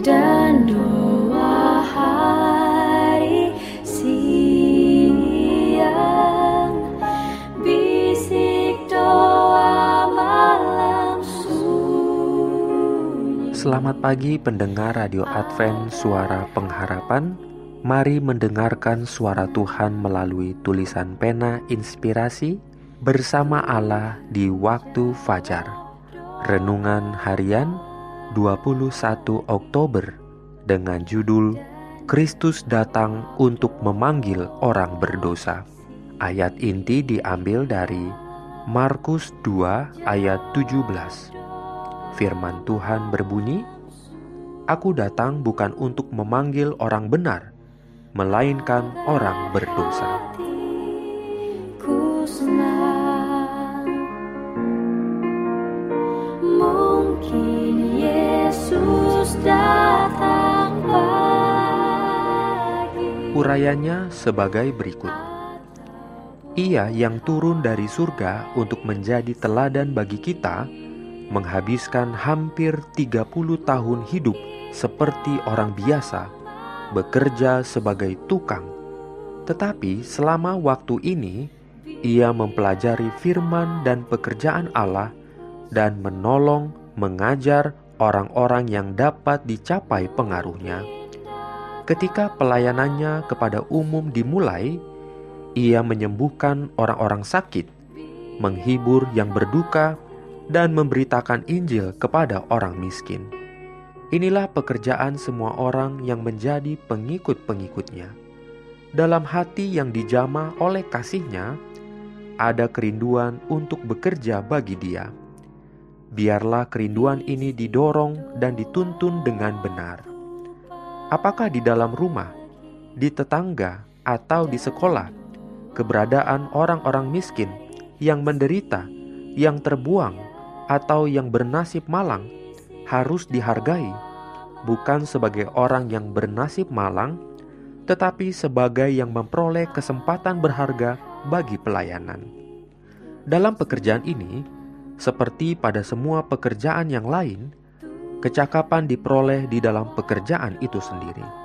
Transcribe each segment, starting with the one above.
Selamat pagi pendengar Radio Advent Suara Pengharapan Mari mendengarkan suara Tuhan melalui tulisan pena inspirasi bersama Allah di waktu fajar. Renungan harian 21 Oktober dengan judul Kristus datang untuk memanggil orang berdosa. Ayat inti diambil dari Markus 2 ayat 17. Firman Tuhan berbunyi, Aku datang bukan untuk memanggil orang benar, melainkan orang berdosa. Mungkin Yesus pagi Urayanya sebagai berikut. Ia yang turun dari surga untuk menjadi teladan bagi kita, menghabiskan hampir 30 tahun hidup seperti orang biasa bekerja sebagai tukang, tetapi selama waktu ini ia mempelajari firman dan pekerjaan Allah dan menolong mengajar orang-orang yang dapat dicapai pengaruhnya. Ketika pelayanannya kepada umum dimulai, ia menyembuhkan orang-orang sakit, menghibur yang berduka, dan memberitakan Injil kepada orang miskin. Inilah pekerjaan semua orang yang menjadi pengikut-pengikutnya. Dalam hati yang dijamah oleh kasihnya, ada kerinduan untuk bekerja bagi dia. Biarlah kerinduan ini didorong dan dituntun dengan benar. Apakah di dalam rumah, di tetangga, atau di sekolah, keberadaan orang-orang miskin yang menderita, yang terbuang, atau yang bernasib malang harus dihargai, bukan sebagai orang yang bernasib malang, tetapi sebagai yang memperoleh kesempatan berharga bagi pelayanan. Dalam pekerjaan ini, seperti pada semua pekerjaan yang lain, kecakapan diperoleh di dalam pekerjaan itu sendiri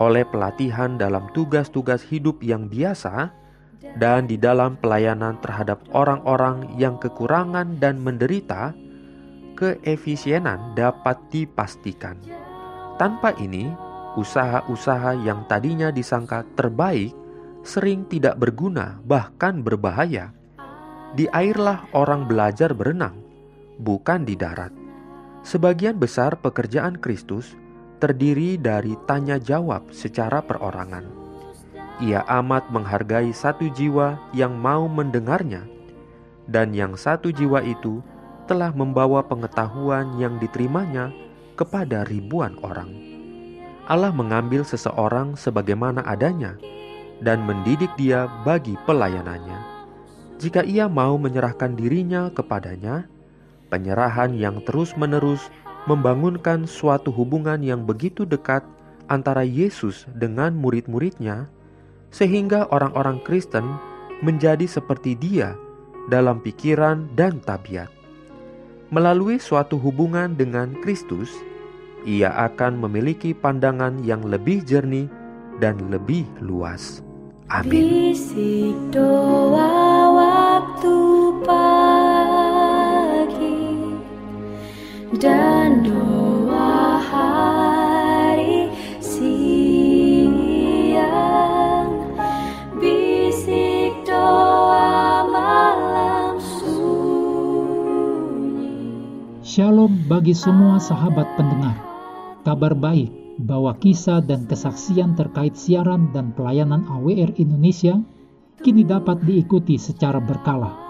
oleh pelatihan dalam tugas-tugas hidup yang biasa dan di dalam pelayanan terhadap orang-orang yang kekurangan dan menderita keefisienan dapat dipastikan. Tanpa ini, usaha-usaha yang tadinya disangka terbaik sering tidak berguna, bahkan berbahaya. Di airlah orang belajar berenang, bukan di darat. Sebagian besar pekerjaan Kristus terdiri dari tanya jawab secara perorangan. Ia amat menghargai satu jiwa yang mau mendengarnya, dan yang satu jiwa itu telah membawa pengetahuan yang diterimanya kepada ribuan orang. Allah mengambil seseorang sebagaimana adanya dan mendidik dia bagi pelayanannya. Jika ia mau menyerahkan dirinya kepadanya, penyerahan yang terus-menerus membangunkan suatu hubungan yang begitu dekat antara Yesus dengan murid-muridnya, sehingga orang-orang Kristen menjadi seperti Dia dalam pikiran dan tabiat. Melalui suatu hubungan dengan Kristus, ia akan memiliki pandangan yang lebih jernih dan lebih luas. Amin. Shalom bagi semua sahabat pendengar. Kabar baik bahwa kisah dan kesaksian terkait siaran dan pelayanan AWR Indonesia kini dapat diikuti secara berkala,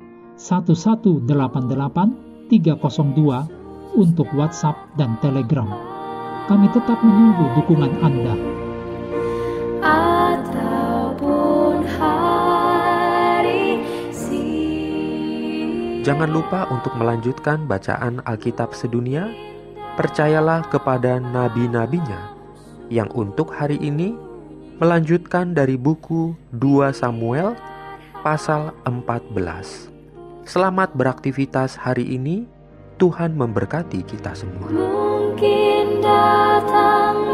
1188 302 untuk WhatsApp dan Telegram. Kami tetap menunggu dukungan Anda. ataupun hari si Jangan lupa untuk melanjutkan bacaan Alkitab sedunia. Percayalah kepada nabi-nabinya yang untuk hari ini melanjutkan dari buku 2 Samuel pasal 14. Selamat beraktivitas hari ini. Tuhan memberkati kita semua. mungkin datang